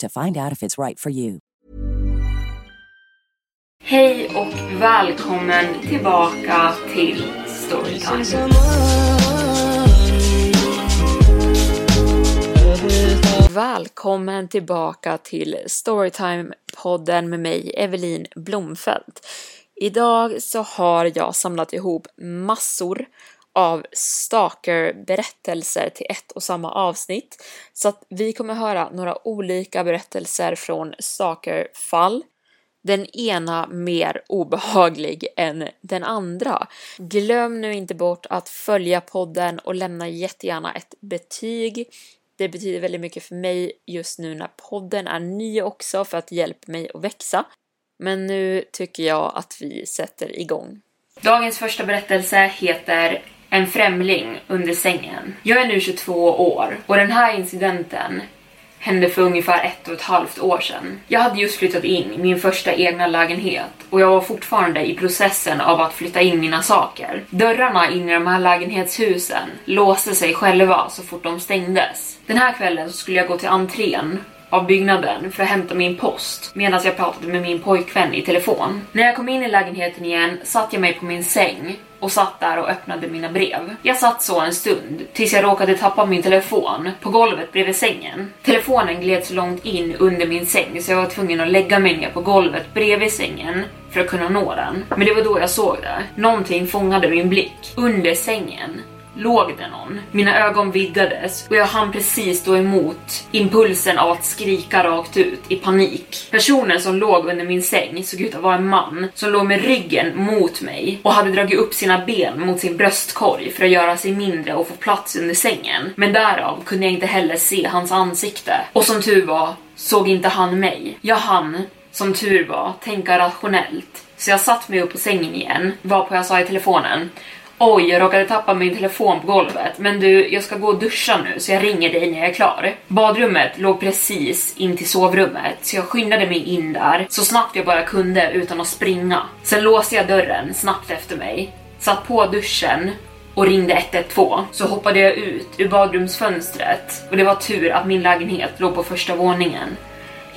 to find out if it's right for you. Hej och välkommen tillbaka till Storytime. Välkommen tillbaka till Storytime-podden med mig, Evelin Blomfelt. Idag så har jag samlat ihop massor av stalker-berättelser till ett och samma avsnitt. Så att vi kommer höra några olika berättelser från stalker-fall. Den ena mer obehaglig än den andra. Glöm nu inte bort att följa podden och lämna jättegärna ett betyg. Det betyder väldigt mycket för mig just nu när podden är ny också för att hjälpa mig att växa. Men nu tycker jag att vi sätter igång. Dagens första berättelse heter en främling under sängen. Jag är nu 22 år och den här incidenten hände för ungefär ett och ett halvt år sedan. Jag hade just flyttat in i min första egna lägenhet och jag var fortfarande i processen av att flytta in mina saker. Dörrarna in i de här lägenhetshusen låste sig själva så fort de stängdes. Den här kvällen så skulle jag gå till entrén av byggnaden för att hämta min post medan jag pratade med min pojkvän i telefon. När jag kom in i lägenheten igen satt jag mig på min säng och satt där och öppnade mina brev. Jag satt så en stund tills jag råkade tappa min telefon på golvet bredvid sängen. Telefonen gled så långt in under min säng så jag var tvungen att lägga mig ner på golvet bredvid sängen för att kunna nå den. Men det var då jag såg det. Någonting fångade min blick. Under sängen låg det någon. Mina ögon vidgades och jag hann precis stå emot impulsen av att skrika rakt ut i panik. Personen som låg under min säng såg ut att vara en man som låg med ryggen mot mig och hade dragit upp sina ben mot sin bröstkorg för att göra sig mindre och få plats under sängen. Men därav kunde jag inte heller se hans ansikte. Och som tur var såg inte han mig. Jag hann, som tur var, tänka rationellt. Så jag satt mig upp på sängen igen, varpå jag sa i telefonen Oj, jag råkade tappa min telefon på golvet. Men du, jag ska gå och duscha nu så jag ringer dig när jag är klar. Badrummet låg precis in till sovrummet så jag skyndade mig in där så snabbt jag bara kunde utan att springa. Sen låste jag dörren snabbt efter mig, satt på duschen och ringde 112 så hoppade jag ut ur badrumsfönstret och det var tur att min lägenhet låg på första våningen.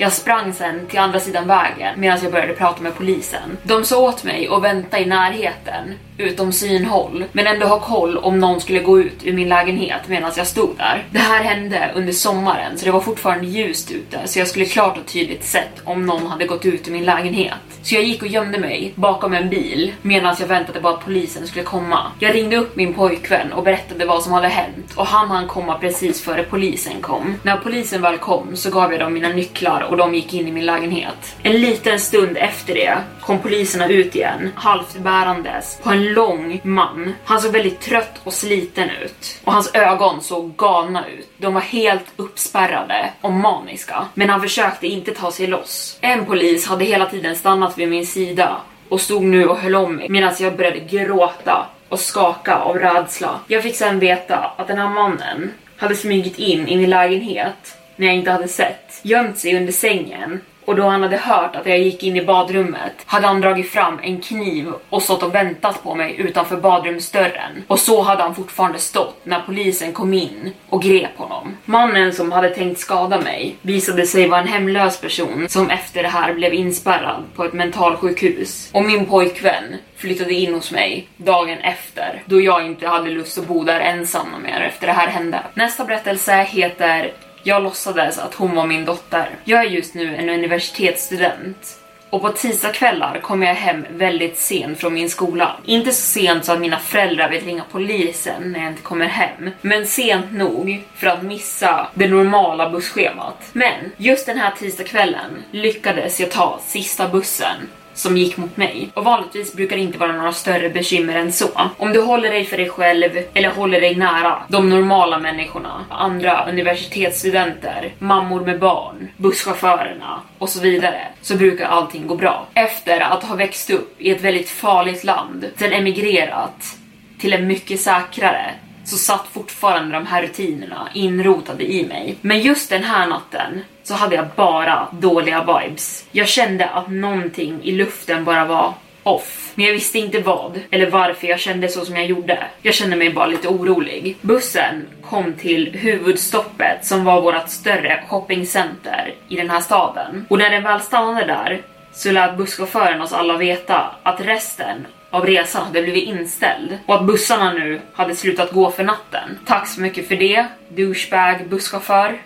Jag sprang sen till andra sidan vägen medan jag började prata med polisen. De sa åt mig att vänta i närheten, utom synhåll, men ändå ha koll om någon skulle gå ut ur min lägenhet medan jag stod där. Det här hände under sommaren så det var fortfarande ljust ute så jag skulle klart och tydligt sett om någon hade gått ut ur min lägenhet. Så jag gick och gömde mig bakom en bil medan jag väntade på att polisen skulle komma. Jag ringde upp min pojkvän och berättade vad som hade hänt och han hann komma precis före polisen kom. När polisen väl kom så gav jag dem mina nycklar och de gick in i min lägenhet. En liten stund efter det kom poliserna ut igen, halvt bärandes på en lång man. Han såg väldigt trött och sliten ut och hans ögon såg galna ut. De var helt uppspärrade och maniska, men han försökte inte ta sig loss. En polis hade hela tiden stannat vid min sida och stod nu och höll om mig medan jag började gråta och skaka av rädsla. Jag fick sen veta att den här mannen hade smugit in i min lägenhet när jag inte hade sett, gömt sig under sängen och då han hade hört att jag gick in i badrummet hade han dragit fram en kniv och stått och väntat på mig utanför badrumsdörren. Och så hade han fortfarande stått när polisen kom in och grep honom. Mannen som hade tänkt skada mig visade sig vara en hemlös person som efter det här blev inspärrad på ett mentalsjukhus. Och min pojkvän flyttade in hos mig dagen efter då jag inte hade lust att bo där ensam mer efter det här hände. Nästa berättelse heter jag låtsades att hon var min dotter. Jag är just nu en universitetsstudent och på tisdagskvällar kommer jag hem väldigt sent från min skola. Inte så sent så att mina föräldrar vill ringa polisen när jag inte kommer hem, men sent nog för att missa det normala busschemat. Men just den här tisdagskvällen lyckades jag ta sista bussen som gick mot mig. Och vanligtvis brukar det inte vara några större bekymmer än så. Om du håller dig för dig själv eller håller dig nära de normala människorna, andra universitetsstudenter, mammor med barn, busschaufförerna och så vidare, så brukar allting gå bra. Efter att ha växt upp i ett väldigt farligt land, sen emigrerat till en mycket säkrare så satt fortfarande de här rutinerna inrotade i mig. Men just den här natten så hade jag bara dåliga vibes. Jag kände att någonting i luften bara var off. Men jag visste inte vad eller varför jag kände så som jag gjorde. Jag kände mig bara lite orolig. Bussen kom till huvudstoppet som var vårt större shoppingcenter i den här staden. Och när den väl stannade där så lät busschauffören oss alla veta att resten av resan hade blivit inställd och att bussarna nu hade slutat gå för natten. Tack så mycket för det, douchebag busschaufför.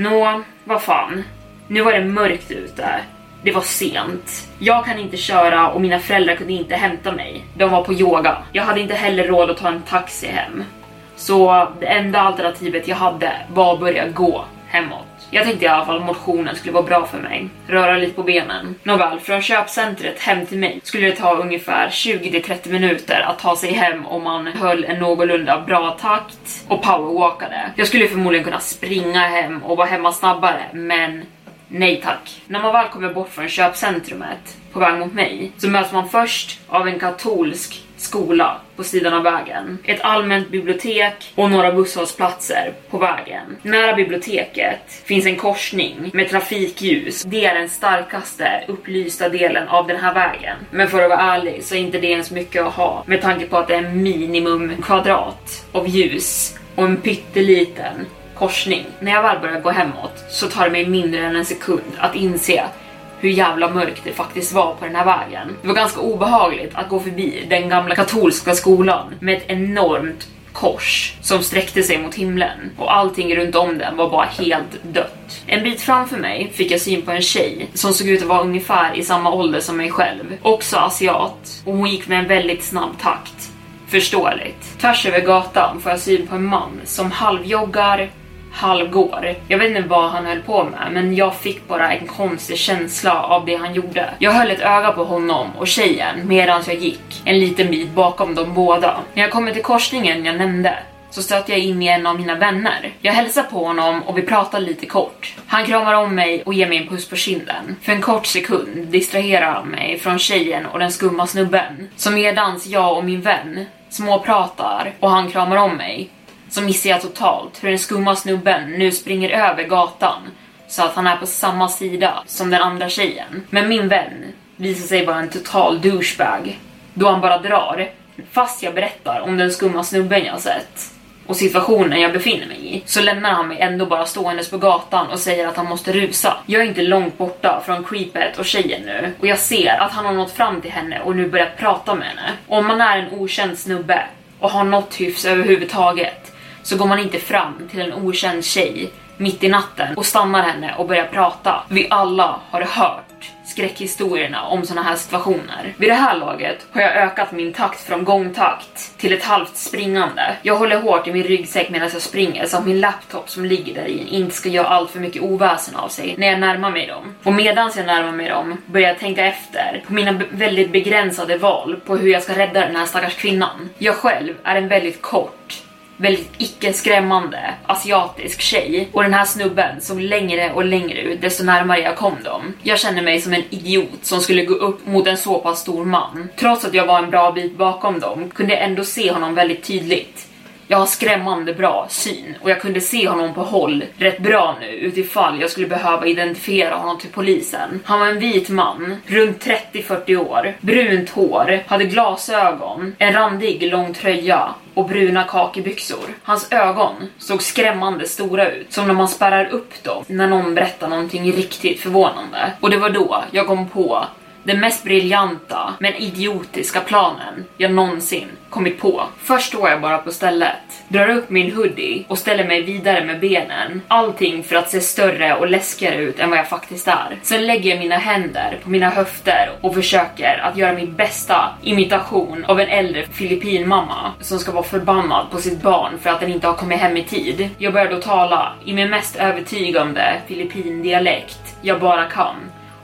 Nå, vad fan. Nu var det mörkt ute. Det var sent. Jag kan inte köra och mina föräldrar kunde inte hämta mig. De var på yoga. Jag hade inte heller råd att ta en taxi hem. Så det enda alternativet jag hade var att börja gå hemåt. Jag tänkte i alla fall att motionen skulle vara bra för mig. Röra lite på benen. Nåväl, från köpcentret hem till mig skulle det ta ungefär 20-30 minuter att ta sig hem om man höll en någorlunda bra takt och powerwalkade. Jag skulle förmodligen kunna springa hem och vara hemma snabbare, men nej tack. När man väl kommer bort från köpcentrumet på väg mot mig så möts man först av en katolsk skola på sidan av vägen, ett allmänt bibliotek och några busshållplatser på vägen. Nära biblioteket finns en korsning med trafikljus. Det är den starkaste upplysta delen av den här vägen. Men för att vara ärlig så är inte det ens mycket att ha med tanke på att det är minimum kvadrat av ljus och en pytteliten korsning. När jag väl börjar gå hemåt så tar det mig mindre än en sekund att inse hur jävla mörkt det faktiskt var på den här vägen. Det var ganska obehagligt att gå förbi den gamla katolska skolan med ett enormt kors som sträckte sig mot himlen och allting runt om den var bara helt dött. En bit framför mig fick jag syn på en tjej som såg ut att vara ungefär i samma ålder som mig själv, också asiat och hon gick med en väldigt snabb takt. Förståeligt. Tvärs över gatan får jag syn på en man som halvjoggar, halvgår. Jag vet inte vad han höll på med, men jag fick bara en konstig känsla av det han gjorde. Jag höll ett öga på honom och tjejen medan jag gick en liten bit bakom dem båda. När jag kommer till korsningen jag nämnde så stöter jag in i en av mina vänner. Jag hälsar på honom och vi pratar lite kort. Han kramar om mig och ger mig en puss på kinden. För en kort sekund distraherar han mig från tjejen och den skumma snubben. Så medans jag och min vän småpratar och han kramar om mig så missar jag totalt hur den skumma snubben nu springer över gatan så att han är på samma sida som den andra tjejen. Men min vän visar sig vara en total douchebag då han bara drar fast jag berättar om den skumma snubben jag sett och situationen jag befinner mig i så lämnar han mig ändå bara ståendes på gatan och säger att han måste rusa. Jag är inte långt borta från creepet och tjejen nu och jag ser att han har nått fram till henne och nu börjat prata med henne. Om man är en okänd snubbe och har något hyfs överhuvudtaget så går man inte fram till en okänd tjej mitt i natten och stannar henne och börjar prata. Vi alla har hört skräckhistorierna om såna här situationer. Vid det här laget har jag ökat min takt från gångtakt till ett halvt springande. Jag håller hårt i min ryggsäck medan jag springer så att min laptop som ligger där i inte ska göra allt för mycket oväsen av sig när jag närmar mig dem. Och medan jag närmar mig dem börjar jag tänka efter på mina väldigt begränsade val på hur jag ska rädda den här stackars kvinnan. Jag själv är en väldigt kort väldigt icke-skrämmande asiatisk tjej och den här snubben såg längre och längre ut desto närmare jag kom dem. Jag kände mig som en idiot som skulle gå upp mot en så pass stor man. Trots att jag var en bra bit bakom dem kunde jag ändå se honom väldigt tydligt. Jag har skrämmande bra syn och jag kunde se honom på håll rätt bra nu utifall jag skulle behöva identifiera honom till polisen. Han var en vit man, runt 30-40 år, brunt hår, hade glasögon, en randig lång tröja och bruna kakebyxor. Hans ögon såg skrämmande stora ut, som när man spärrar upp dem när någon berättar någonting riktigt förvånande. Och det var då jag kom på den mest briljanta men idiotiska planen jag någonsin kommit på. Först står jag bara på stället, drar upp min hoodie och ställer mig vidare med benen. Allting för att se större och läskigare ut än vad jag faktiskt är. Sen lägger jag mina händer på mina höfter och försöker att göra min bästa imitation av en äldre filippinmamma som ska vara förbannad på sitt barn för att den inte har kommit hem i tid. Jag börjar då tala i min mest övertygande filippindialekt jag bara kan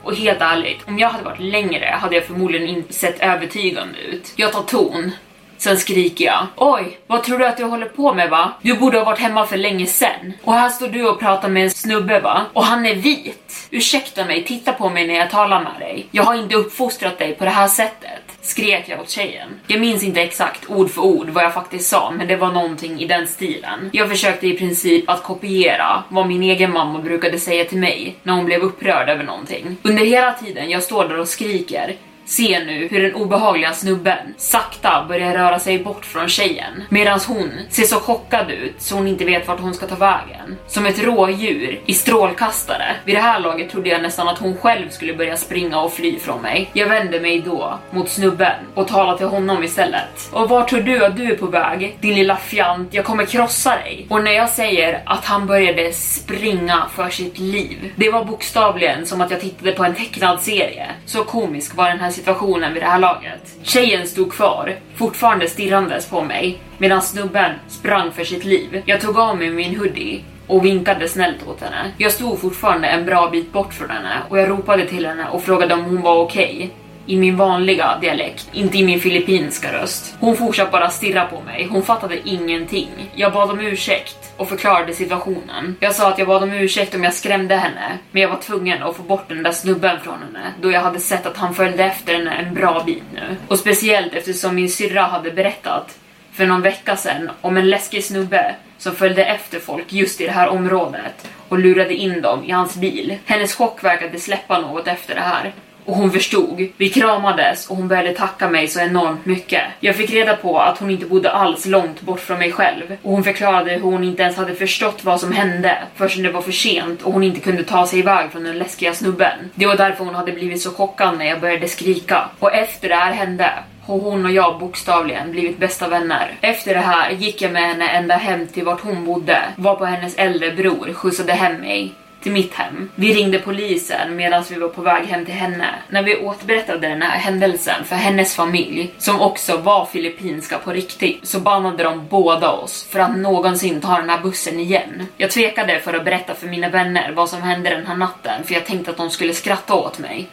och helt ärligt, om jag hade varit längre hade jag förmodligen inte sett övertygande ut. Jag tar ton. Sen skriker jag. Oj, vad tror du att du håller på med va? Du borde ha varit hemma för länge sen. Och här står du och pratar med en snubbe va? Och han är vit. Ursäkta mig, titta på mig när jag talar med dig. Jag har inte uppfostrat dig på det här sättet skrek jag åt tjejen. Jag minns inte exakt ord för ord vad jag faktiskt sa, men det var någonting i den stilen. Jag försökte i princip att kopiera vad min egen mamma brukade säga till mig när hon blev upprörd över någonting. Under hela tiden jag står där och skriker ser nu hur den obehagliga snubben sakta börjar röra sig bort från tjejen medan hon ser så chockad ut så hon inte vet vart hon ska ta vägen. Som ett rådjur i strålkastare. Vid det här laget trodde jag nästan att hon själv skulle börja springa och fly från mig. Jag vände mig då mot snubben och talade till honom istället. Och var tror du att du är på väg? Din lilla fjant, jag kommer krossa dig. Och när jag säger att han började springa för sitt liv, det var bokstavligen som att jag tittade på en tecknad serie. Så komisk var den här situationen vid det här laget. Tjejen stod kvar, fortfarande stirrandes på mig, medan snubben sprang för sitt liv. Jag tog av mig min hoodie och vinkade snällt åt henne. Jag stod fortfarande en bra bit bort från henne och jag ropade till henne och frågade om hon var okej. Okay i min vanliga dialekt, inte i min filippinska röst. Hon fortsatte bara stirra på mig, hon fattade ingenting. Jag bad om ursäkt och förklarade situationen. Jag sa att jag bad om ursäkt om jag skrämde henne, men jag var tvungen att få bort den där snubben från henne då jag hade sett att han följde efter henne en bra bit nu. Och speciellt eftersom min syrra hade berättat för någon vecka sedan om en läskig snubbe som följde efter folk just i det här området och lurade in dem i hans bil. Hennes chock verkade släppa något efter det här och hon förstod. Vi kramades och hon började tacka mig så enormt mycket. Jag fick reda på att hon inte bodde alls långt bort från mig själv och hon förklarade hur hon inte ens hade förstått vad som hände förrän det var för sent och hon inte kunde ta sig iväg från den läskiga snubben. Det var därför hon hade blivit så chockad när jag började skrika. Och efter det här hände har hon och jag bokstavligen blivit bästa vänner. Efter det här gick jag med henne ända hem till vart hon bodde, var på hennes äldre bror skjutsade hem mig till mitt hem. Vi ringde polisen medan vi var på väg hem till henne. När vi återberättade den här händelsen för hennes familj, som också var filippinska på riktigt, så bannade de båda oss för att någonsin ta den här bussen igen. Jag tvekade för att berätta för mina vänner vad som hände den här natten för jag tänkte att de skulle skratta åt mig.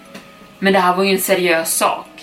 Men det här var ju en seriös sak.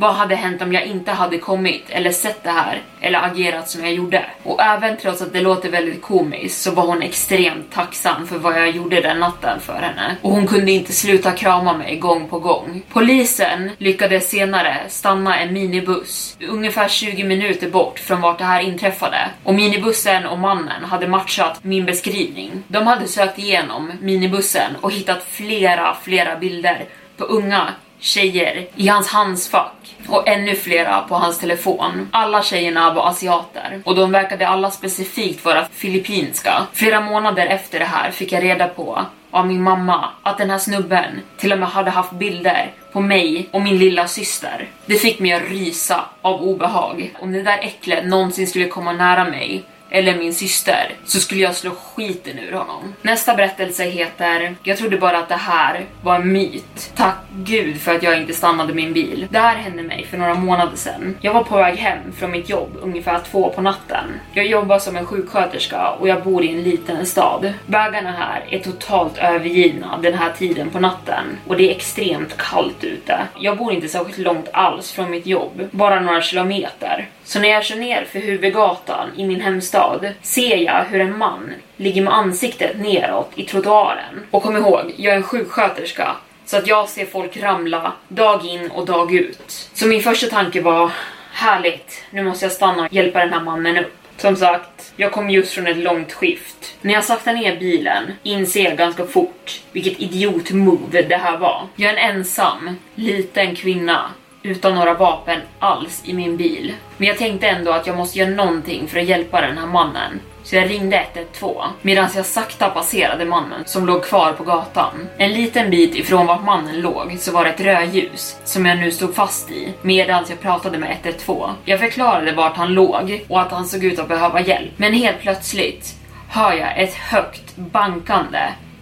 Vad hade hänt om jag inte hade kommit eller sett det här eller agerat som jag gjorde? Och även trots att det låter väldigt komiskt så var hon extremt tacksam för vad jag gjorde den natten för henne. Och hon kunde inte sluta krama mig gång på gång. Polisen lyckades senare stanna en minibuss ungefär 20 minuter bort från vart det här inträffade. Och minibussen och mannen hade matchat min beskrivning. De hade sökt igenom minibussen och hittat flera, flera bilder på unga tjejer i hans handsfack och ännu flera på hans telefon. Alla tjejerna var asiater och de verkade alla specifikt vara filippinska. Flera månader efter det här fick jag reda på av min mamma att den här snubben till och med hade haft bilder på mig och min lilla syster. Det fick mig att rysa av obehag. Om det där äcklet någonsin skulle komma nära mig eller min syster så skulle jag slå skiten ur honom. Nästa berättelse heter Jag trodde bara att det här var en myt. Tack gud för att jag inte stannade min bil. Det här hände mig för några månader sedan. Jag var på väg hem från mitt jobb ungefär två på natten. Jag jobbar som en sjuksköterska och jag bor i en liten stad. Vägarna här är totalt övergivna den här tiden på natten och det är extremt kallt ute. Jag bor inte särskilt långt alls från mitt jobb, bara några kilometer. Så när jag kör ner för huvudgatan i min hemstad ser jag hur en man ligger med ansiktet neråt i trottoaren. Och kom ihåg, jag är en sjuksköterska så att jag ser folk ramla dag in och dag ut. Så min första tanke var härligt, nu måste jag stanna och hjälpa den här mannen upp. Som sagt, jag kom just från ett långt skift. När jag saktar ner bilen inser jag ganska fort vilket idiot-move det här var. Jag är en ensam, liten kvinna utan några vapen alls i min bil. Men jag tänkte ändå att jag måste göra någonting för att hjälpa den här mannen. Så jag ringde 112 medan jag sakta passerade mannen som låg kvar på gatan. En liten bit ifrån vart mannen låg så var det ett rödljus som jag nu stod fast i medan jag pratade med 112. Jag förklarade vart han låg och att han såg ut att behöva hjälp. Men helt plötsligt hör jag ett högt bankande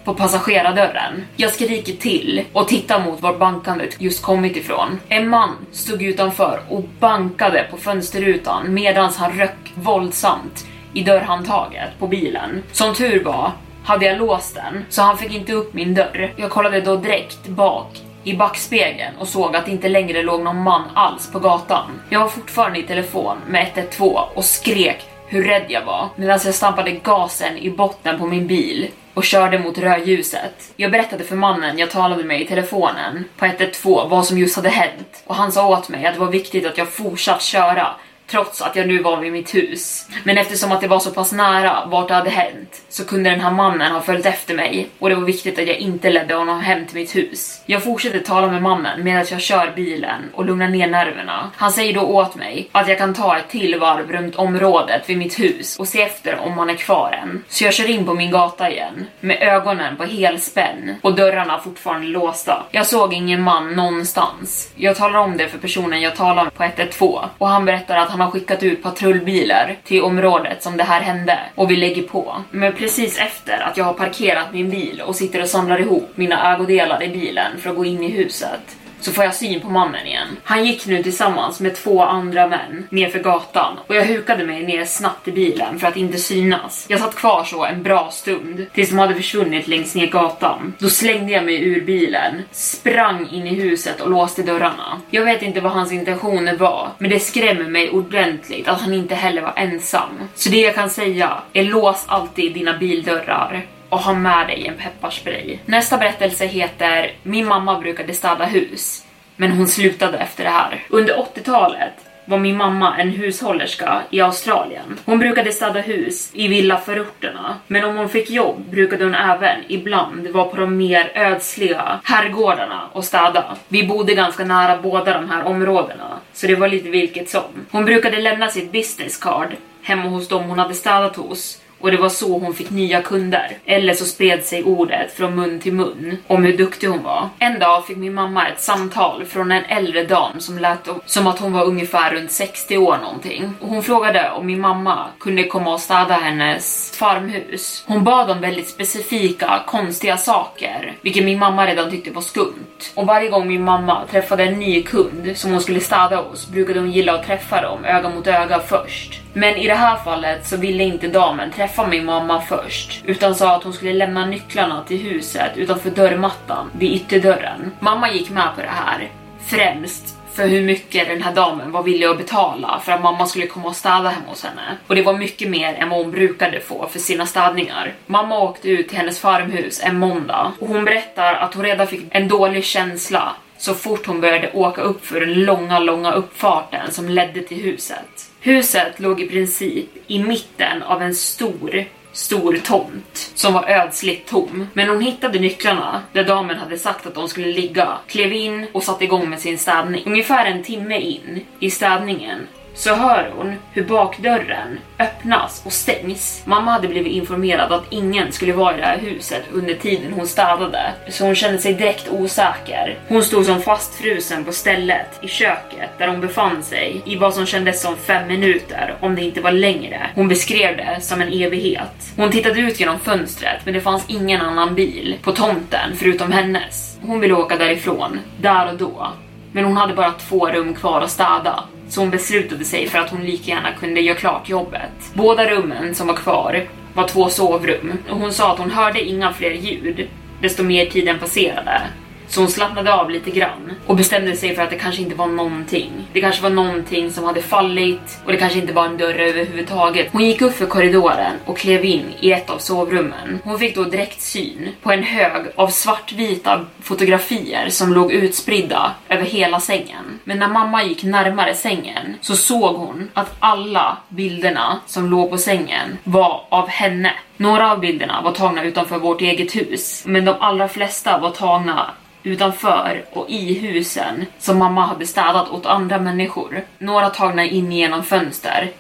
på passagerardörren. Jag skriker till och tittar mot var bankandet just kommit ifrån. En man stod utanför och bankade på fönsterrutan medan han röck våldsamt i dörrhandtaget på bilen. Som tur var hade jag låst den så han fick inte upp min dörr. Jag kollade då direkt bak i backspegeln och såg att det inte längre låg någon man alls på gatan. Jag var fortfarande i telefon med 112 och skrek hur rädd jag var medan jag stampade gasen i botten på min bil och körde mot rödljuset. Jag berättade för mannen jag talade med i telefonen på 112 vad som just hade hänt och han sa åt mig att det var viktigt att jag fortsatt köra trots att jag nu var vid mitt hus. Men eftersom att det var så pass nära vart det hade hänt så kunde den här mannen ha följt efter mig och det var viktigt att jag inte ledde honom hem till mitt hus. Jag fortsätter tala med mannen medan jag kör bilen och lugnar ner nerverna. Han säger då åt mig att jag kan ta ett till varv runt området vid mitt hus och se efter om han är kvar än. Så jag kör in på min gata igen med ögonen på helspänn och dörrarna fortfarande låsta. Jag såg ingen man någonstans. Jag talar om det för personen jag talar med på 112 och han berättar att han har skickat ut patrullbilar till området som det här hände och vi lägger på. Men precis efter att jag har parkerat min bil och sitter och samlar ihop mina ägodelar i bilen för att gå in i huset så får jag syn på mannen igen. Han gick nu tillsammans med två andra män nerför gatan och jag hukade mig ner snabbt i bilen för att inte synas. Jag satt kvar så en bra stund tills de hade försvunnit längs ner gatan. Då slängde jag mig ur bilen, sprang in i huset och låste dörrarna. Jag vet inte vad hans intentioner var, men det skrämmer mig ordentligt att han inte heller var ensam. Så det jag kan säga är lås alltid dina bildörrar och ha med dig en pepparspray. Nästa berättelse heter Min mamma brukade städa hus, men hon slutade efter det här. Under 80-talet var min mamma en hushållerska i Australien. Hon brukade städa hus i villaförorterna, men om hon fick jobb brukade hon även ibland vara på de mer ödsliga herrgårdarna och städa. Vi bodde ganska nära båda de här områdena, så det var lite vilket som. Hon brukade lämna sitt business card hemma hos dem hon hade städat hos och det var så hon fick nya kunder. Eller så spred sig ordet från mun till mun om hur duktig hon var. En dag fick min mamma ett samtal från en äldre dam som lät som att hon var ungefär runt 60 år någonting. Och hon frågade om min mamma kunde komma och städa hennes farmhus. Hon bad om väldigt specifika, konstiga saker, vilket min mamma redan tyckte var skumt. Och varje gång min mamma träffade en ny kund som hon skulle städa hos brukade hon gilla att träffa dem öga mot öga först. Men i det här fallet så ville inte damen träffa min mamma först, utan sa att hon skulle lämna nycklarna till huset utanför dörrmattan vid ytterdörren. Mamma gick med på det här, främst för hur mycket den här damen var villig att betala för att mamma skulle komma och städa hemma hos henne. Och det var mycket mer än vad hon brukade få för sina städningar. Mamma åkte ut till hennes farmhus en måndag och hon berättar att hon redan fick en dålig känsla så fort hon började åka upp för den långa, långa uppfarten som ledde till huset. Huset låg i princip i mitten av en stor, stor tomt som var ödsligt tom. Men hon hittade nycklarna där damen hade sagt att de skulle ligga, klev in och satte igång med sin städning. Ungefär en timme in i städningen så hör hon hur bakdörren öppnas och stängs. Mamma hade blivit informerad att ingen skulle vara i det här huset under tiden hon städade, så hon kände sig direkt osäker. Hon stod som fastfrusen på stället i köket där hon befann sig i vad som kändes som fem minuter, om det inte var längre. Hon beskrev det som en evighet. Hon tittade ut genom fönstret, men det fanns ingen annan bil på tomten förutom hennes. Hon ville åka därifrån, där och då. Men hon hade bara två rum kvar att städa så hon beslutade sig för att hon lika gärna kunde göra klart jobbet. Båda rummen som var kvar var två sovrum och hon sa att hon hörde inga fler ljud desto mer tiden passerade. Så hon slappnade av lite grann och bestämde sig för att det kanske inte var någonting. Det kanske var någonting som hade fallit och det kanske inte var en dörr överhuvudtaget. Hon gick upp för korridoren och klev in i ett av sovrummen. Hon fick då direkt syn på en hög av svartvita fotografier som låg utspridda över hela sängen. Men när mamma gick närmare sängen så såg hon att alla bilderna som låg på sängen var av henne. Några av bilderna var tagna utanför vårt eget hus, men de allra flesta var tagna utanför och i husen som mamma hade städat åt andra människor. Några tagna in genom fönster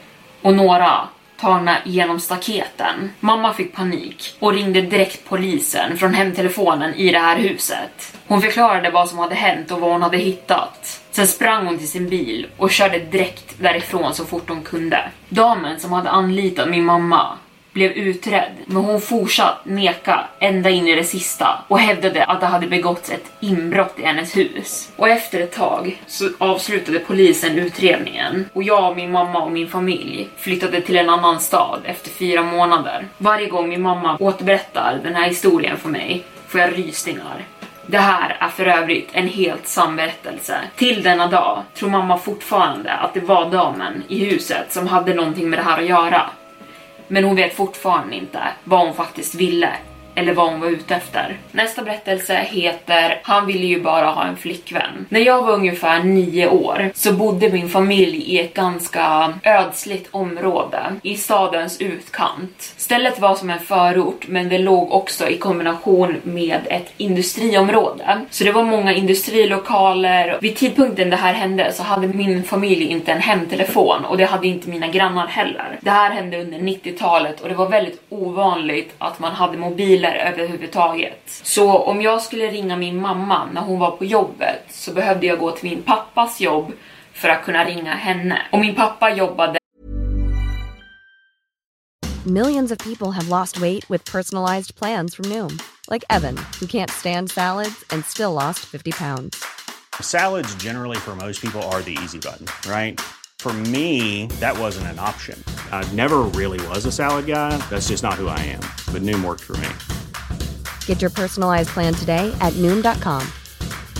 och några tagna genom staketen. Mamma fick panik och ringde direkt polisen från hemtelefonen i det här huset. Hon förklarade vad som hade hänt och vad hon hade hittat. Sen sprang hon till sin bil och körde direkt därifrån så fort hon kunde. Damen som hade anlitat min mamma blev utredd, men hon fortsatte neka ända in i det sista och hävdade att det hade begåtts ett inbrott i hennes hus. Och efter ett tag så avslutade polisen utredningen och jag, min mamma och min familj flyttade till en annan stad efter fyra månader. Varje gång min mamma återberättar den här historien för mig får jag rysningar. Det här är för övrigt en helt sann berättelse. Till denna dag tror mamma fortfarande att det var damen i huset som hade någonting med det här att göra. Men hon vet fortfarande inte vad hon faktiskt ville eller vad hon var ute efter. Nästa berättelse heter Han ville ju bara ha en flickvän. När jag var ungefär nio år så bodde min familj i ett ganska ödsligt område i stadens utkant. Stället var som en förort men det låg också i kombination med ett industriområde. Så det var många industrilokaler. Vid tidpunkten det här hände så hade min familj inte en hemtelefon och det hade inte mina grannar heller. Det här hände under 90-talet och det var väldigt ovanligt att man hade mobiler mobiler överhuvudtaget. Så om jag skulle ringa min mamma när hon var på jobbet så behövde jag gå till min pappas jobb för att kunna ringa henne. Och min pappa jobbade Millions of people have lost weight with personalized plans from Noom, like Evan, who can't stand salads and still lost 50 pounds. Salads, generally, for most people, are the easy button, right? For me, that wasn't an option. I never really was a salad guy. That's just not who I am. But Noom worked for me. Get your personalized plan today at Noom.com.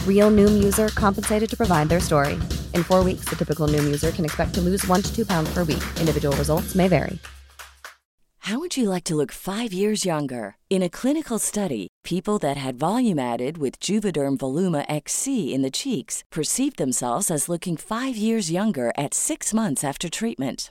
Real Noom user compensated to provide their story. In four weeks, the typical Noom user can expect to lose one to two pounds per week. Individual results may vary. How would you like to look five years younger? In a clinical study, people that had volume added with Juvederm Voluma XC in the cheeks perceived themselves as looking five years younger at six months after treatment.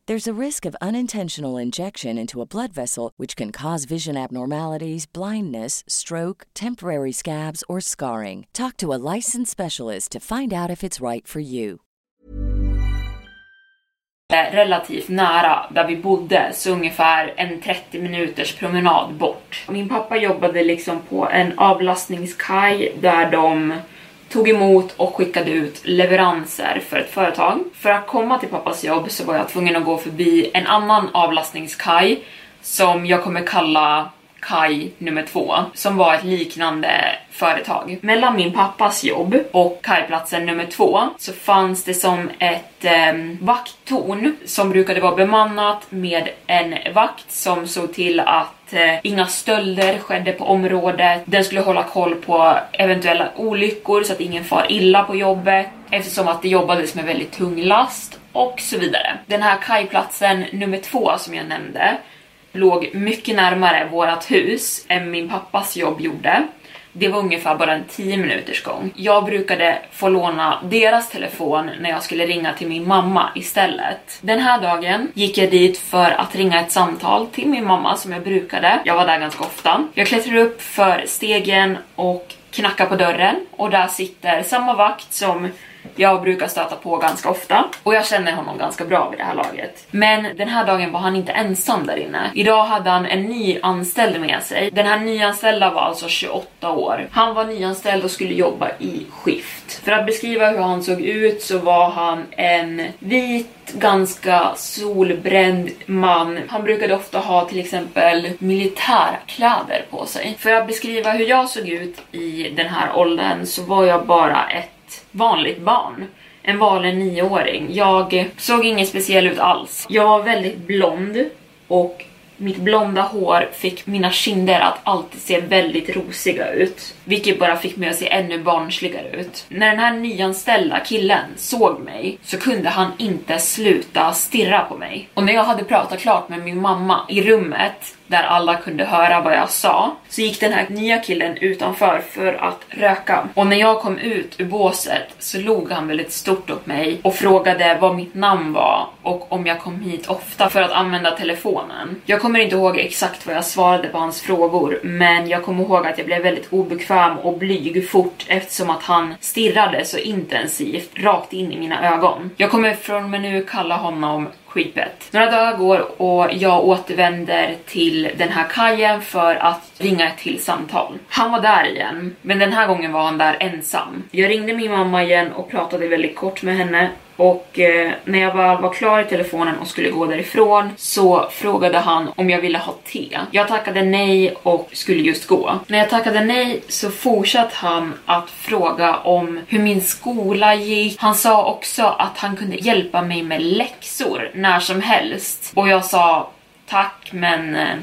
There's a risk of unintentional injection into a blood vessel, which can cause vision abnormalities, blindness, stroke, temporary scabs, or scarring. Talk to a licensed specialist to find out if it's right for you. relativt nära där vi bodde, så ungefär en 30 minuters promenad bort. Min pappa jobbade liksom på en avlastningskaj där de tog emot och skickade ut leveranser för ett företag. För att komma till pappas jobb så var jag tvungen att gå förbi en annan avlastningskaj som jag kommer kalla kaj nummer två, som var ett liknande företag. Mellan min pappas jobb och kajplatsen nummer två så fanns det som ett eh, vakttorn som brukade vara bemannat med en vakt som såg till att eh, inga stölder skedde på området. Den skulle hålla koll på eventuella olyckor så att ingen far illa på jobbet eftersom att det jobbades med väldigt tung last och så vidare. Den här kajplatsen nummer två som jag nämnde låg mycket närmare vårt hus än min pappas jobb gjorde. Det var ungefär bara en 10 minuters gång. Jag brukade få låna deras telefon när jag skulle ringa till min mamma istället. Den här dagen gick jag dit för att ringa ett samtal till min mamma som jag brukade. Jag var där ganska ofta. Jag klättrade upp för stegen och knackade på dörren och där sitter samma vakt som jag brukar stöta på ganska ofta och jag känner honom ganska bra vid det här laget. Men den här dagen var han inte ensam där inne. Idag hade han en ny anställd med sig. Den här nyanställda var alltså 28 år. Han var nyanställd och skulle jobba i skift. För att beskriva hur han såg ut så var han en vit ganska solbränd man. Han brukade ofta ha till exempel militärkläder på sig. För att beskriva hur jag såg ut i den här åldern så var jag bara ett vanligt barn. En vanlig nioåring. Jag såg inget speciell ut alls. Jag var väldigt blond och mitt blonda hår fick mina kinder att alltid se väldigt rosiga ut. Vilket bara fick mig att se ännu barnsligare ut. När den här nyanställda killen såg mig så kunde han inte sluta stirra på mig. Och när jag hade pratat klart med min mamma i rummet där alla kunde höra vad jag sa, så gick den här nya killen utanför för att röka. Och när jag kom ut ur båset så log han väldigt stort åt mig och frågade vad mitt namn var och om jag kom hit ofta för att använda telefonen. Jag kommer inte ihåg exakt vad jag svarade på hans frågor, men jag kommer ihåg att jag blev väldigt obekväm och blyg fort eftersom att han stirrade så intensivt rakt in i mina ögon. Jag kommer från och med nu kalla honom Creepet. Några dagar går och jag återvänder till den här kajen för att ringa ett till samtal. Han var där igen, men den här gången var han där ensam. Jag ringde min mamma igen och pratade väldigt kort med henne och eh, när jag väl var klar i telefonen och skulle gå därifrån så frågade han om jag ville ha te. Jag tackade nej och skulle just gå. När jag tackade nej så fortsatte han att fråga om hur min skola gick. Han sa också att han kunde hjälpa mig med läxor när som helst. Och jag sa tack men eh,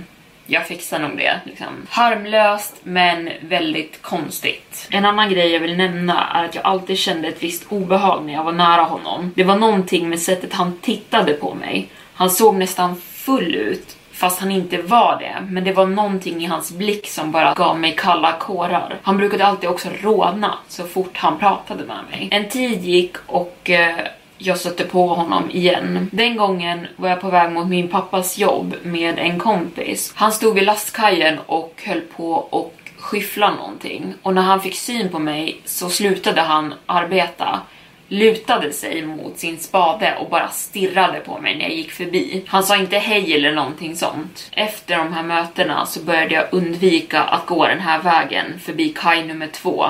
jag fixar nog det. Liksom. Harmlöst men väldigt konstigt. En annan grej jag vill nämna är att jag alltid kände ett visst obehag när jag var nära honom. Det var någonting med sättet han tittade på mig. Han såg nästan full ut fast han inte var det. Men det var någonting i hans blick som bara gav mig kalla kårar. Han brukade alltid också råna så fort han pratade med mig. En tid gick och eh, jag stötte på honom igen. Den gången var jag på väg mot min pappas jobb med en kompis. Han stod vid lastkajen och höll på och skyffla någonting och när han fick syn på mig så slutade han arbeta lutade sig mot sin spade och bara stirrade på mig när jag gick förbi. Han sa inte hej eller någonting sånt. Efter de här mötena så började jag undvika att gå den här vägen förbi kaj nummer två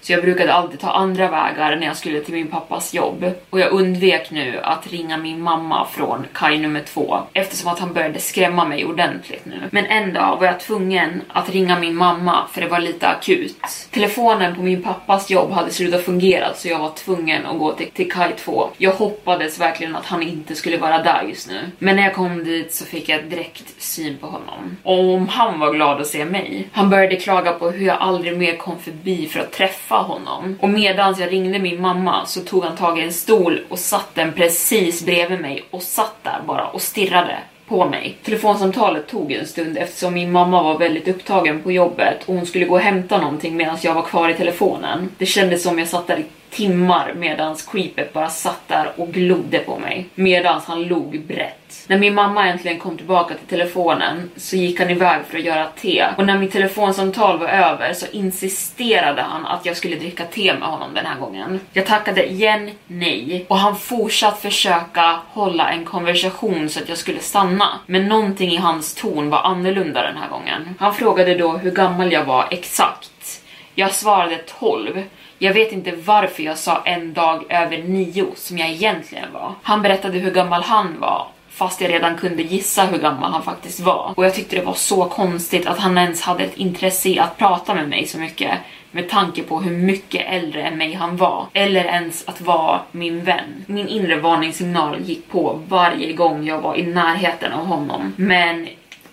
så jag brukade alltid ta andra vägar när jag skulle till min pappas jobb. Och jag undvek nu att ringa min mamma från kaj nummer två eftersom att han började skrämma mig ordentligt nu. Men en dag var jag tvungen att ringa min mamma för det var lite akut. Telefonen på min pappas jobb hade slutat fungera så jag var tvungen att gå till, till kaj 2. Jag hoppades verkligen att han inte skulle vara där just nu. Men när jag kom dit så fick jag direkt syn på honom. Och om han var glad att se mig. Han började klaga på hur jag aldrig mer kom förbi för att träffa träffa honom. Och medans jag ringde min mamma så tog han tag i en stol och satt den precis bredvid mig och satt där bara och stirrade på mig. Telefonsamtalet tog en stund eftersom min mamma var väldigt upptagen på jobbet och hon skulle gå och hämta någonting medan jag var kvar i telefonen. Det kändes som jag satt där i timmar medan creepet bara satt där och glodde på mig Medan han log brett. När min mamma äntligen kom tillbaka till telefonen så gick han iväg för att göra te och när mitt telefonsamtal var över så insisterade han att jag skulle dricka te med honom den här gången. Jag tackade igen nej och han fortsatte försöka hålla en konversation så att jag skulle stanna. Men någonting i hans ton var annorlunda den här gången. Han frågade då hur gammal jag var exakt. Jag svarade 12 jag vet inte varför jag sa en dag över nio som jag egentligen var. Han berättade hur gammal han var fast jag redan kunde gissa hur gammal han faktiskt var. Och jag tyckte det var så konstigt att han ens hade ett intresse i att prata med mig så mycket med tanke på hur mycket äldre än mig han var. Eller ens att vara min vän. Min inre varningssignal gick på varje gång jag var i närheten av honom. Men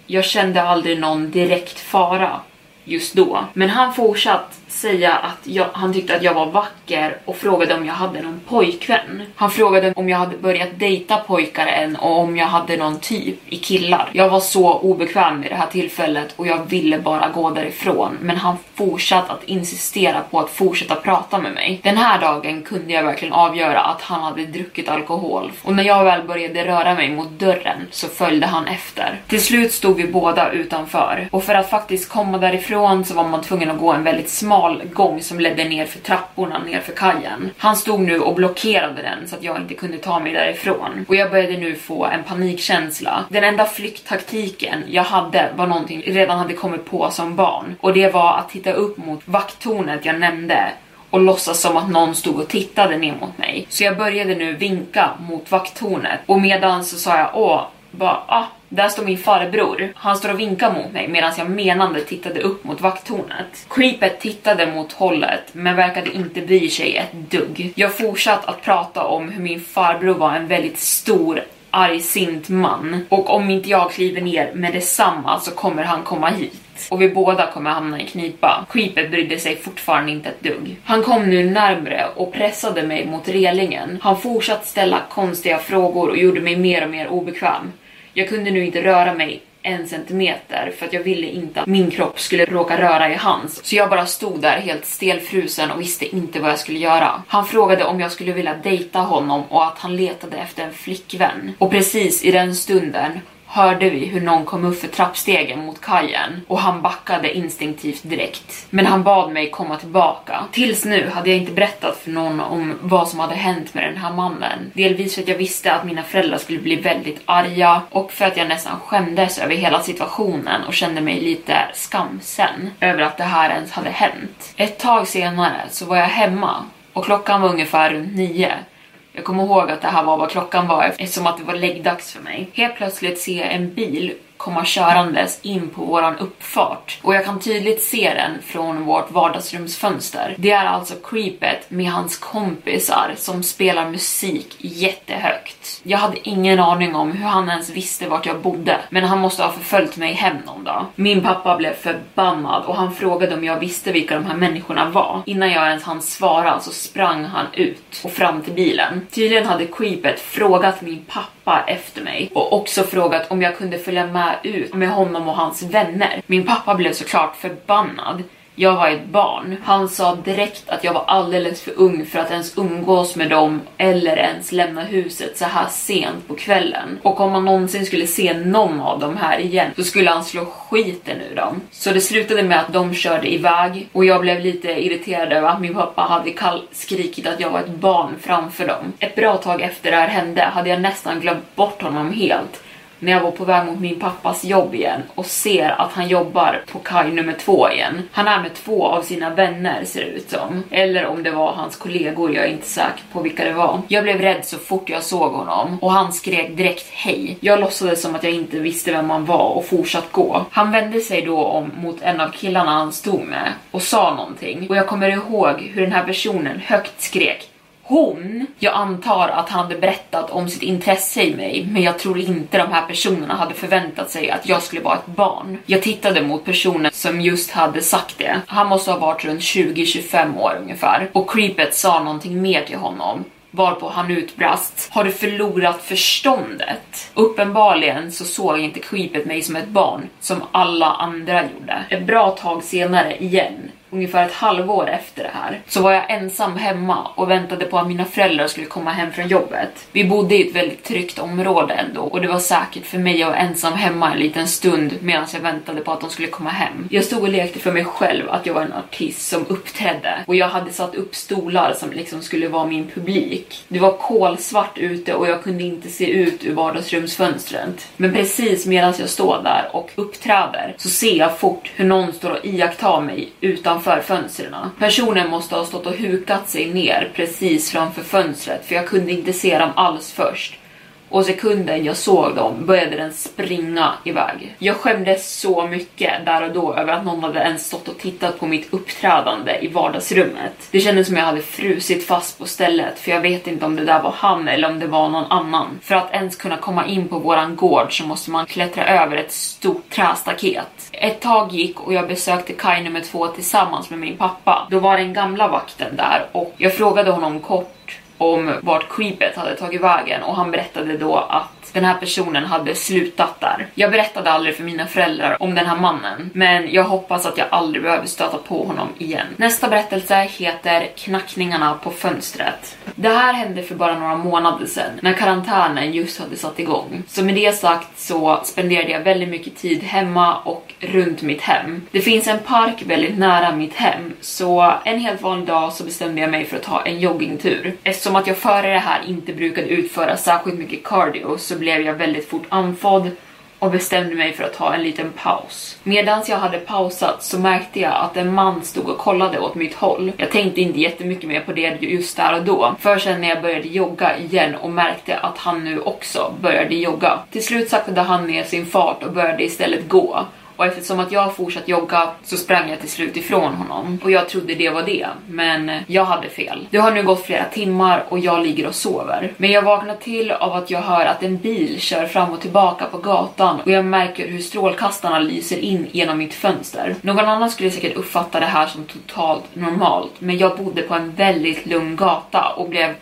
jag kände aldrig någon direkt fara just då. Men han fortsatte säga att jag, han tyckte att jag var vacker och frågade om jag hade någon pojkvän. Han frågade om jag hade börjat dejta pojkar än och om jag hade någon typ i killar. Jag var så obekväm vid det här tillfället och jag ville bara gå därifrån. Men han fortsatte att insistera på att fortsätta prata med mig. Den här dagen kunde jag verkligen avgöra att han hade druckit alkohol och när jag väl började röra mig mot dörren så följde han efter. Till slut stod vi båda utanför och för att faktiskt komma därifrån därifrån så var man tvungen att gå en väldigt smal gång som ledde ner för trapporna ner för kajen. Han stod nu och blockerade den så att jag inte kunde ta mig därifrån. Och jag började nu få en panikkänsla. Den enda flykttaktiken jag hade var någonting jag redan hade kommit på som barn. Och det var att titta upp mot vakttornet jag nämnde och låtsas som att någon stod och tittade ner mot mig. Så jag började nu vinka mot vakttornet och medan så sa jag åh, bara ah, där står min farbror. Han står och vinkar mot mig medan jag menande tittade upp mot vakttornet. Creepet tittade mot hållet men verkade inte bry sig ett dugg. Jag fortsatte att prata om hur min farbror var en väldigt stor argsint man och om inte jag kliver ner med detsamma så kommer han komma hit och vi båda kommer hamna i knipa. Creepet brydde sig fortfarande inte ett dugg. Han kom nu närmre och pressade mig mot relingen. Han fortsatte ställa konstiga frågor och gjorde mig mer och mer obekväm. Jag kunde nu inte röra mig en centimeter för att jag ville inte att min kropp skulle råka röra i hans. Så jag bara stod där helt stelfrusen och visste inte vad jag skulle göra. Han frågade om jag skulle vilja dejta honom och att han letade efter en flickvän. Och precis i den stunden hörde vi hur någon kom upp för trappstegen mot kajen och han backade instinktivt direkt. Men han bad mig komma tillbaka. Tills nu hade jag inte berättat för någon om vad som hade hänt med den här mannen. Delvis för att jag visste att mina föräldrar skulle bli väldigt arga och för att jag nästan skämdes över hela situationen och kände mig lite skamsen över att det här ens hade hänt. Ett tag senare så var jag hemma och klockan var ungefär runt nio jag kommer ihåg att det här var vad klockan var eftersom att det var läggdags för mig. Helt plötsligt ser jag en bil komma körandes in på våran uppfart och jag kan tydligt se den från vårt vardagsrumsfönster. Det är alltså Creepet med hans kompisar som spelar musik jättehögt. Jag hade ingen aning om hur han ens visste vart jag bodde, men han måste ha förföljt mig hem någon dag. Min pappa blev förbannad och han frågade om jag visste vilka de här människorna var. Innan jag ens hann svara så sprang han ut och fram till bilen. Tydligen hade Creepet frågat min pappa efter mig och också frågat om jag kunde följa med ut med honom och hans vänner. Min pappa blev såklart förbannad. Jag var ett barn. Han sa direkt att jag var alldeles för ung för att ens umgås med dem eller ens lämna huset så här sent på kvällen. Och om man någonsin skulle se någon av dem här igen så skulle han slå skiten ur dem. Så det slutade med att de körde iväg och jag blev lite irriterad över att min pappa hade skrikit att jag var ett barn framför dem. Ett bra tag efter det här hände hade jag nästan glömt bort honom helt när jag var på väg mot min pappas jobb igen och ser att han jobbar på kaj nummer två igen. Han är med två av sina vänner ser det ut som. Eller om det var hans kollegor, jag är inte säker på vilka det var. Jag blev rädd så fort jag såg honom och han skrek direkt hej. Jag låtsades som att jag inte visste vem han var och fortsatte gå. Han vände sig då om mot en av killarna han stod med och sa någonting och jag kommer ihåg hur den här personen högt skrek hon, jag antar att han hade berättat om sitt intresse i mig, men jag tror inte de här personerna hade förväntat sig att jag skulle vara ett barn. Jag tittade mot personen som just hade sagt det. Han måste ha varit runt 20-25 år ungefär. Och Creepet sa någonting mer till honom varpå han utbrast Har du förlorat förståndet? Uppenbarligen så såg inte Creepet mig som ett barn som alla andra gjorde. Ett bra tag senare igen ungefär ett halvår efter det här så var jag ensam hemma och väntade på att mina föräldrar skulle komma hem från jobbet. Vi bodde i ett väldigt tryggt område ändå och det var säkert för mig att vara ensam hemma en liten stund medan jag väntade på att de skulle komma hem. Jag stod och lekte för mig själv att jag var en artist som uppträdde och jag hade satt upp stolar som liksom skulle vara min publik. Det var kolsvart ute och jag kunde inte se ut ur vardagsrumsfönstret. Men precis medan jag står där och uppträder så ser jag fort hur någon står och iakttar mig utan utanför fönstren. Personen måste ha stått och hukat sig ner precis framför fönstret för jag kunde inte se dem alls först och sekunden jag såg dem började den springa iväg. Jag skämdes så mycket där och då över att någon hade ens stått och tittat på mitt uppträdande i vardagsrummet. Det kändes som jag hade frusit fast på stället för jag vet inte om det där var han eller om det var någon annan. För att ens kunna komma in på våran gård så måste man klättra över ett stort trästaket. Ett tag gick och jag besökte kaj nummer två tillsammans med min pappa. Då var den gamla vakten där och jag frågade honom kort om vart creepet hade tagit vägen. Och han berättade då att den här personen hade slutat där. Jag berättade aldrig för mina föräldrar om den här mannen, men jag hoppas att jag aldrig behöver stöta på honom igen. Nästa berättelse heter Knackningarna på fönstret. Det här hände för bara några månader sedan, när karantänen just hade satt igång. Så med det sagt så spenderade jag väldigt mycket tid hemma och runt mitt hem. Det finns en park väldigt nära mitt hem, så en helt vanlig dag så bestämde jag mig för att ta en joggingtur. Eftersom att jag före det här inte brukade utföra särskilt mycket cardio så blev jag väldigt fort andfådd och bestämde mig för att ta en liten paus. Medan jag hade pausat så märkte jag att en man stod och kollade åt mitt håll. Jag tänkte inte jättemycket mer på det just där och då, för sen när jag började jogga igen och märkte att han nu också började jogga. Till slut saktade han ner sin fart och började istället gå och eftersom att jag fortsatt jogga så sprang jag till slut ifrån honom. Och jag trodde det var det, men jag hade fel. Det har nu gått flera timmar och jag ligger och sover. Men jag vaknar till av att jag hör att en bil kör fram och tillbaka på gatan och jag märker hur strålkastarna lyser in genom mitt fönster. Någon annan skulle säkert uppfatta det här som totalt normalt, men jag bodde på en väldigt lugn gata och blev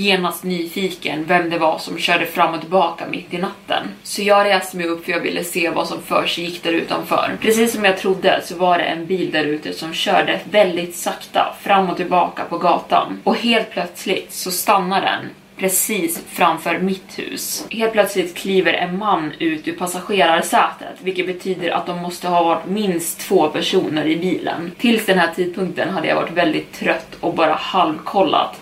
genast nyfiken vem det var som körde fram och tillbaka mitt i natten. Så jag reste mig upp för jag ville se vad som för sig gick där utanför. Precis som jag trodde så var det en bil där ute som körde väldigt sakta fram och tillbaka på gatan. Och helt plötsligt så stannar den precis framför mitt hus. Helt plötsligt kliver en man ut ur passagerarsätet, vilket betyder att de måste ha varit minst två personer i bilen. Tills den här tidpunkten hade jag varit väldigt trött och bara halvkollat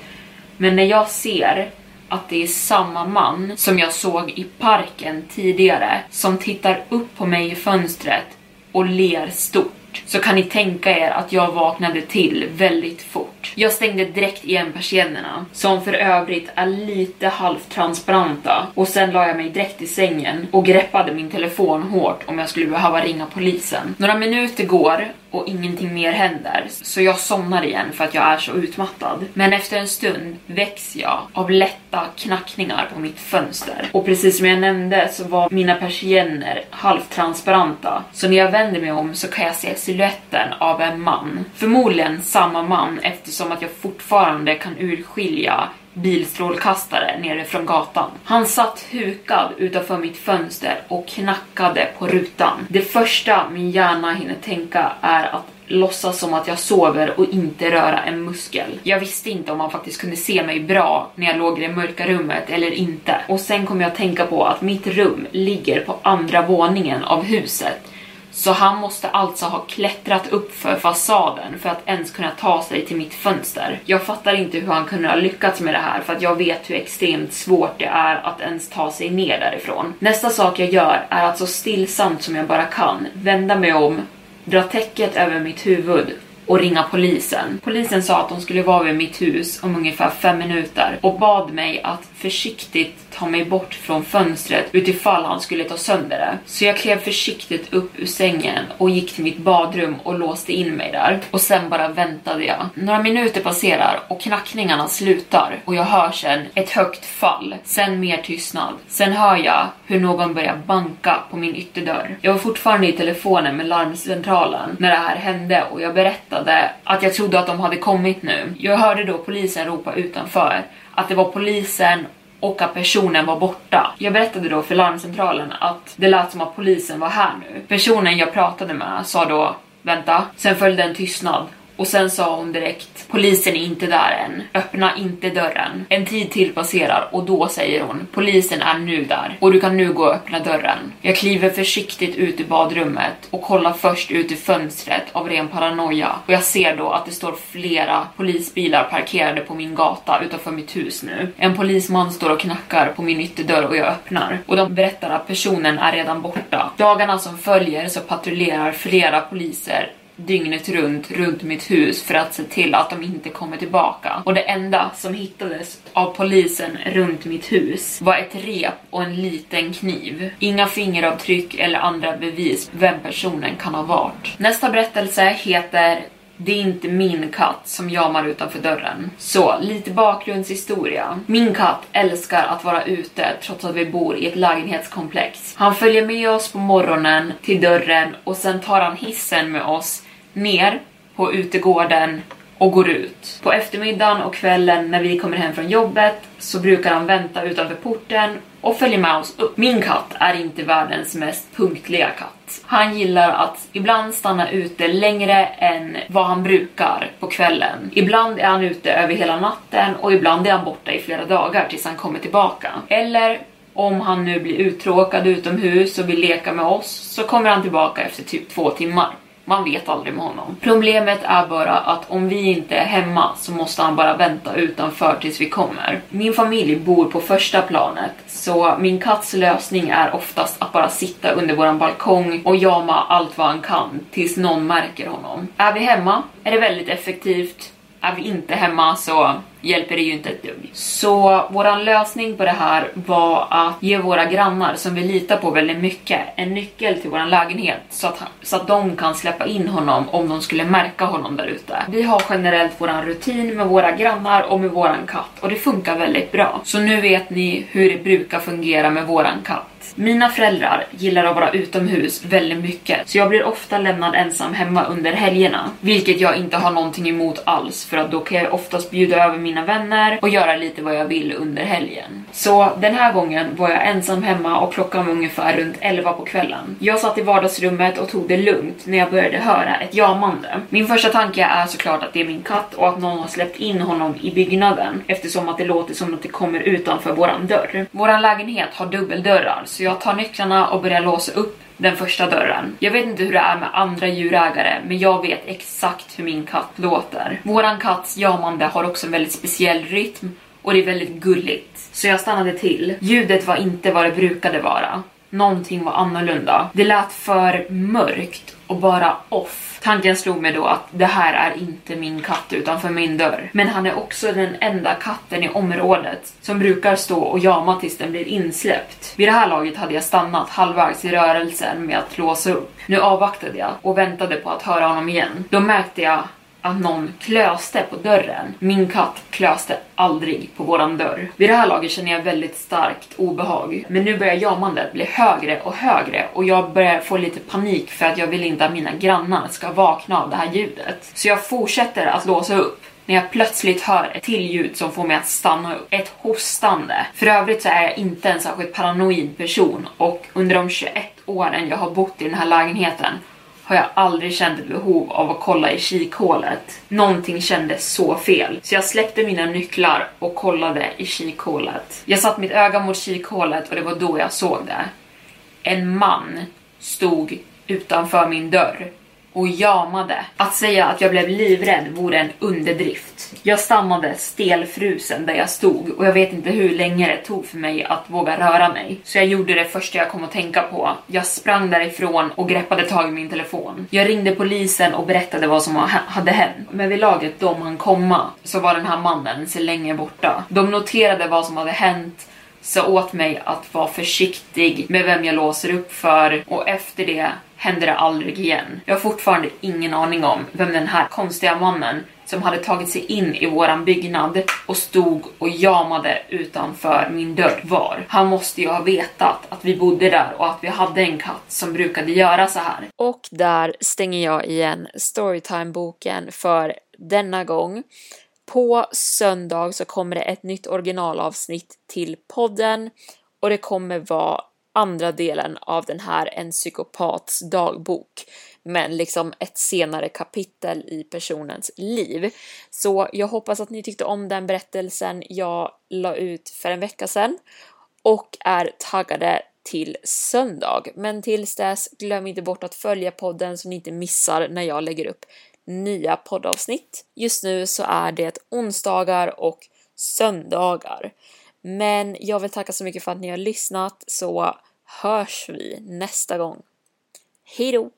men när jag ser att det är samma man som jag såg i parken tidigare som tittar upp på mig i fönstret och ler stort så kan ni tänka er att jag vaknade till väldigt fort. Jag stängde direkt igen persiennerna, som för övrigt är lite halvtransparenta och sen la jag mig direkt i sängen och greppade min telefon hårt om jag skulle behöva ringa polisen. Några minuter går och ingenting mer händer, så jag somnar igen för att jag är så utmattad. Men efter en stund väcks jag av lätta knackningar på mitt fönster. Och precis som jag nämnde så var mina persienner halvtransparenta, så när jag vänder mig om så kan jag se siluetten av en man. Förmodligen samma man eftersom att jag fortfarande kan urskilja bilstrålkastare nere från gatan. Han satt hukad utanför mitt fönster och knackade på rutan. Det första min hjärna hinner tänka är att låtsas som att jag sover och inte röra en muskel. Jag visste inte om han faktiskt kunde se mig bra när jag låg i det mörka rummet eller inte. Och sen kom jag att tänka på att mitt rum ligger på andra våningen av huset så han måste alltså ha klättrat upp för fasaden för att ens kunna ta sig till mitt fönster. Jag fattar inte hur han kunde ha lyckats med det här för att jag vet hur extremt svårt det är att ens ta sig ner därifrån. Nästa sak jag gör är att så stillsamt som jag bara kan vända mig om, dra täcket över mitt huvud och ringa polisen. Polisen sa att de skulle vara vid mitt hus om ungefär fem minuter och bad mig att försiktigt ta mig bort från fönstret utifall han skulle ta sönder det. Så jag klev försiktigt upp ur sängen och gick till mitt badrum och låste in mig där. Och sen bara väntade jag. Några minuter passerar och knackningarna slutar och jag hör sen ett högt fall. Sen mer tystnad. Sen hör jag hur någon börjar banka på min ytterdörr. Jag var fortfarande i telefonen med larmcentralen när det här hände och jag berättade att jag trodde att de hade kommit nu. Jag hörde då polisen ropa utanför att det var polisen och att personen var borta. Jag berättade då för larmcentralen att det lät som att polisen var här nu. Personen jag pratade med sa då vänta, sen följde en tystnad och sen sa hon direkt polisen är inte där än. Öppna inte dörren. En tid till passerar och då säger hon polisen är nu där och du kan nu gå och öppna dörren. Jag kliver försiktigt ut ur badrummet och kollar först ut ur fönstret av ren paranoia och jag ser då att det står flera polisbilar parkerade på min gata utanför mitt hus nu. En polisman står och knackar på min ytterdörr och jag öppnar och de berättar att personen är redan borta. Dagarna som följer så patrullerar flera poliser dygnet runt runt mitt hus för att se till att de inte kommer tillbaka. Och det enda som hittades av polisen runt mitt hus var ett rep och en liten kniv. Inga fingeravtryck eller andra bevis vem personen kan ha varit. Nästa berättelse heter det är inte min katt som jamar utanför dörren. Så, lite bakgrundshistoria. Min katt älskar att vara ute trots att vi bor i ett lägenhetskomplex. Han följer med oss på morgonen till dörren och sen tar han hissen med oss ner på utegården och går ut. På eftermiddagen och kvällen när vi kommer hem från jobbet så brukar han vänta utanför porten och följer med oss upp. Min katt är inte världens mest punktliga katt. Han gillar att ibland stanna ute längre än vad han brukar på kvällen. Ibland är han ute över hela natten och ibland är han borta i flera dagar tills han kommer tillbaka. Eller om han nu blir uttråkad utomhus och vill leka med oss så kommer han tillbaka efter typ två timmar. Man vet aldrig med honom. Problemet är bara att om vi inte är hemma så måste han bara vänta utanför tills vi kommer. Min familj bor på första planet så min katts lösning är oftast att bara sitta under våran balkong och jama allt vad han kan tills någon märker honom. Är vi hemma är det väldigt effektivt. Är vi inte hemma så hjälper det ju inte ett dugg. Så våran lösning på det här var att ge våra grannar, som vi litar på väldigt mycket, en nyckel till våran lägenhet så att, så att de kan släppa in honom om de skulle märka honom där ute. Vi har generellt våran rutin med våra grannar och med våran katt och det funkar väldigt bra. Så nu vet ni hur det brukar fungera med våran katt. Mina föräldrar gillar att vara utomhus väldigt mycket, så jag blir ofta lämnad ensam hemma under helgerna. Vilket jag inte har någonting emot alls, för att då kan jag oftast bjuda över mina vänner och göra lite vad jag vill under helgen. Så den här gången var jag ensam hemma och klockan var ungefär runt 11 på kvällen. Jag satt i vardagsrummet och tog det lugnt när jag började höra ett jamande. Min första tanke är såklart att det är min katt och att någon har släppt in honom i byggnaden eftersom att det låter som att det kommer utanför våran dörr. Våran lägenhet har dubbeldörrar så jag jag tar nycklarna och börjar låsa upp den första dörren. Jag vet inte hur det är med andra djurägare, men jag vet exakt hur min katt låter. Våran katts jamande har också en väldigt speciell rytm och det är väldigt gulligt. Så jag stannade till. Ljudet var inte vad det brukade vara. Någonting var annorlunda. Det lät för mörkt och bara off. Tanken slog mig då att det här är inte min katt utanför min dörr. Men han är också den enda katten i området som brukar stå och jama tills den blir insläppt. Vid det här laget hade jag stannat halvvägs i rörelsen med att låsa upp. Nu avvaktade jag och väntade på att höra honom igen. Då märkte jag att någon klöste på dörren. Min katt klöste aldrig på våran dörr. Vid det här laget känner jag väldigt starkt obehag. Men nu börjar jamandet bli högre och högre och jag börjar få lite panik för att jag vill inte att mina grannar ska vakna av det här ljudet. Så jag fortsätter att låsa upp när jag plötsligt hör ett till ljud som får mig att stanna upp. Ett hostande. För övrigt så är jag inte en särskilt paranoid person och under de 21 åren jag har bott i den här lägenheten har jag aldrig känt ett behov av att kolla i kikhålet. Någonting kändes så fel. Så jag släppte mina nycklar och kollade i kikhålet. Jag satt mitt öga mot kikhålet och det var då jag såg det. En man stod utanför min dörr och jamade. Att säga att jag blev livrädd vore en underdrift. Jag stannade stelfrusen där jag stod och jag vet inte hur länge det tog för mig att våga röra mig. Så jag gjorde det första jag kom att tänka på. Jag sprang därifrån och greppade tag i min telefon. Jag ringde polisen och berättade vad som hade hänt. Men vid laget de han komma så var den här mannen så länge borta. De noterade vad som hade hänt sa åt mig att vara försiktig med vem jag låser upp för och efter det händer det aldrig igen. Jag har fortfarande ingen aning om vem den här konstiga mannen som hade tagit sig in i våran byggnad och stod och jamade utanför min dörr var. Han måste ju ha vetat att vi bodde där och att vi hade en katt som brukade göra så här. Och där stänger jag igen Storytime-boken för denna gång. På söndag så kommer det ett nytt originalavsnitt till podden och det kommer vara andra delen av den här En psykopats dagbok, men liksom ett senare kapitel i personens liv. Så jag hoppas att ni tyckte om den berättelsen jag la ut för en vecka sedan och är taggade till söndag. Men tills dess, glöm inte bort att följa podden så ni inte missar när jag lägger upp nya poddavsnitt. Just nu så är det onsdagar och söndagar. Men jag vill tacka så mycket för att ni har lyssnat så hörs vi nästa gång. Hejdå!